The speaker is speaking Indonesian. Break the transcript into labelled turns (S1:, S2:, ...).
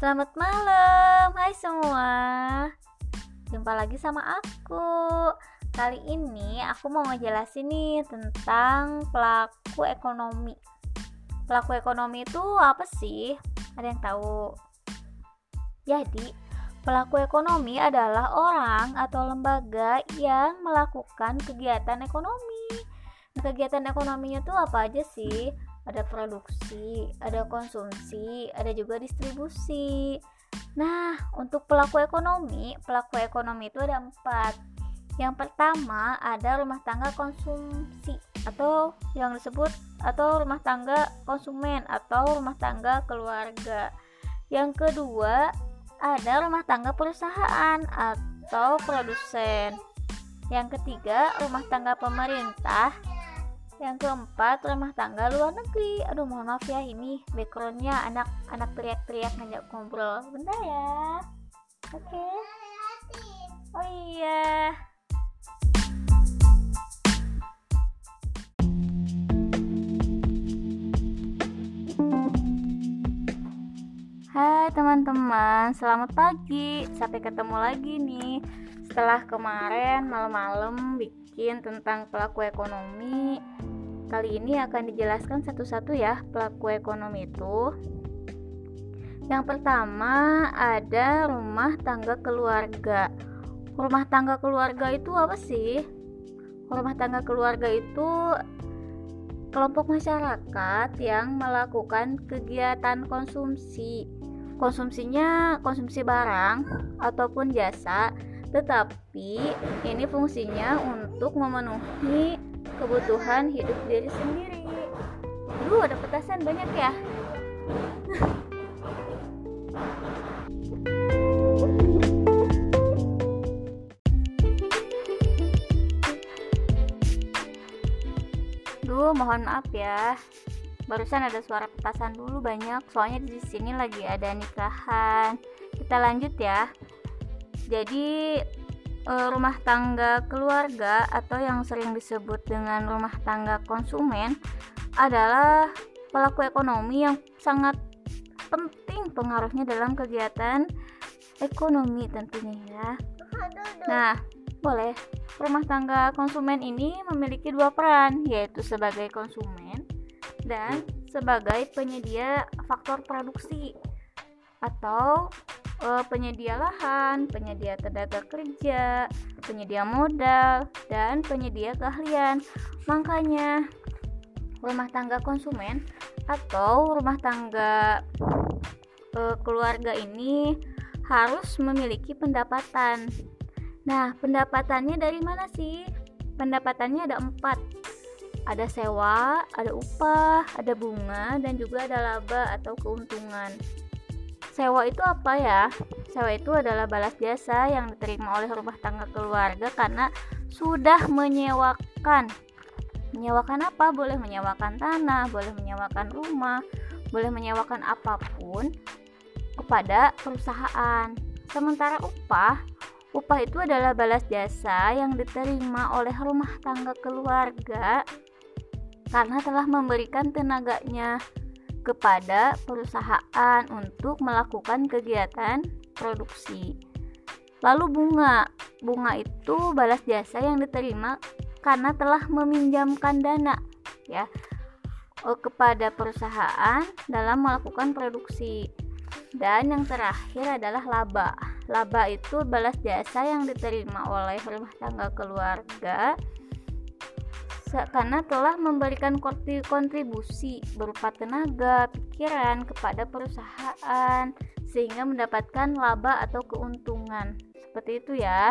S1: Selamat malam, hai semua. Jumpa lagi sama aku. Kali ini aku mau ngejelasin nih tentang pelaku ekonomi. Pelaku ekonomi itu apa sih? Ada yang tahu? Jadi, pelaku ekonomi adalah orang atau lembaga yang melakukan kegiatan ekonomi. Kegiatan ekonominya tuh apa aja sih? Ada produksi, ada konsumsi, ada juga distribusi. Nah, untuk pelaku ekonomi, pelaku ekonomi itu ada empat. Yang pertama ada rumah tangga konsumsi atau yang disebut atau rumah tangga konsumen atau rumah tangga keluarga. Yang kedua ada rumah tangga perusahaan atau produsen. Yang ketiga rumah tangga pemerintah yang keempat rumah tangga luar negeri aduh mohon maaf ya ini backgroundnya anak anak teriak-teriak ngajak ngobrol bentar ya oke okay. oh iya Hai teman-teman, selamat pagi. Sampai ketemu lagi nih. Setelah kemarin malam-malam bikin tentang pelaku ekonomi, Kali ini akan dijelaskan satu-satu ya pelaku ekonomi itu. Yang pertama ada rumah tangga keluarga. Rumah tangga keluarga itu apa sih? Rumah tangga keluarga itu kelompok masyarakat yang melakukan kegiatan konsumsi. Konsumsinya konsumsi barang ataupun jasa, tetapi ini fungsinya untuk memenuhi kebutuhan hidup diri sendiri. Duh ada petasan banyak ya. Duh mohon maaf ya. Barusan ada suara petasan dulu banyak Soalnya di sini lagi ada nikahan. Kita lanjut ya. Jadi rumah tangga keluarga atau yang sering disebut dengan rumah tangga konsumen adalah pelaku ekonomi yang sangat penting pengaruhnya dalam kegiatan ekonomi tentunya ya. Nah, boleh. Rumah tangga konsumen ini memiliki dua peran, yaitu sebagai konsumen dan sebagai penyedia faktor produksi atau uh, penyedia lahan, penyedia tenaga kerja, penyedia modal, dan penyedia keahlian. Makanya, rumah tangga konsumen atau rumah tangga uh, keluarga ini harus memiliki pendapatan. Nah, pendapatannya dari mana sih? Pendapatannya ada empat. Ada sewa, ada upah, ada bunga, dan juga ada laba atau keuntungan. Sewa itu apa ya? Sewa itu adalah balas jasa yang diterima oleh rumah tangga keluarga karena sudah menyewakan. Menyewakan apa? Boleh menyewakan tanah, boleh menyewakan rumah, boleh menyewakan apa pun kepada perusahaan. Sementara upah, upah itu adalah balas jasa yang diterima oleh rumah tangga keluarga karena telah memberikan tenaganya kepada perusahaan untuk melakukan kegiatan produksi. Lalu bunga, bunga itu balas jasa yang diterima karena telah meminjamkan dana ya eh, kepada perusahaan dalam melakukan produksi. Dan yang terakhir adalah laba. Laba itu balas jasa yang diterima oleh rumah tangga keluarga karena telah memberikan kontribusi berupa tenaga, pikiran kepada perusahaan sehingga mendapatkan laba atau keuntungan. Seperti itu ya.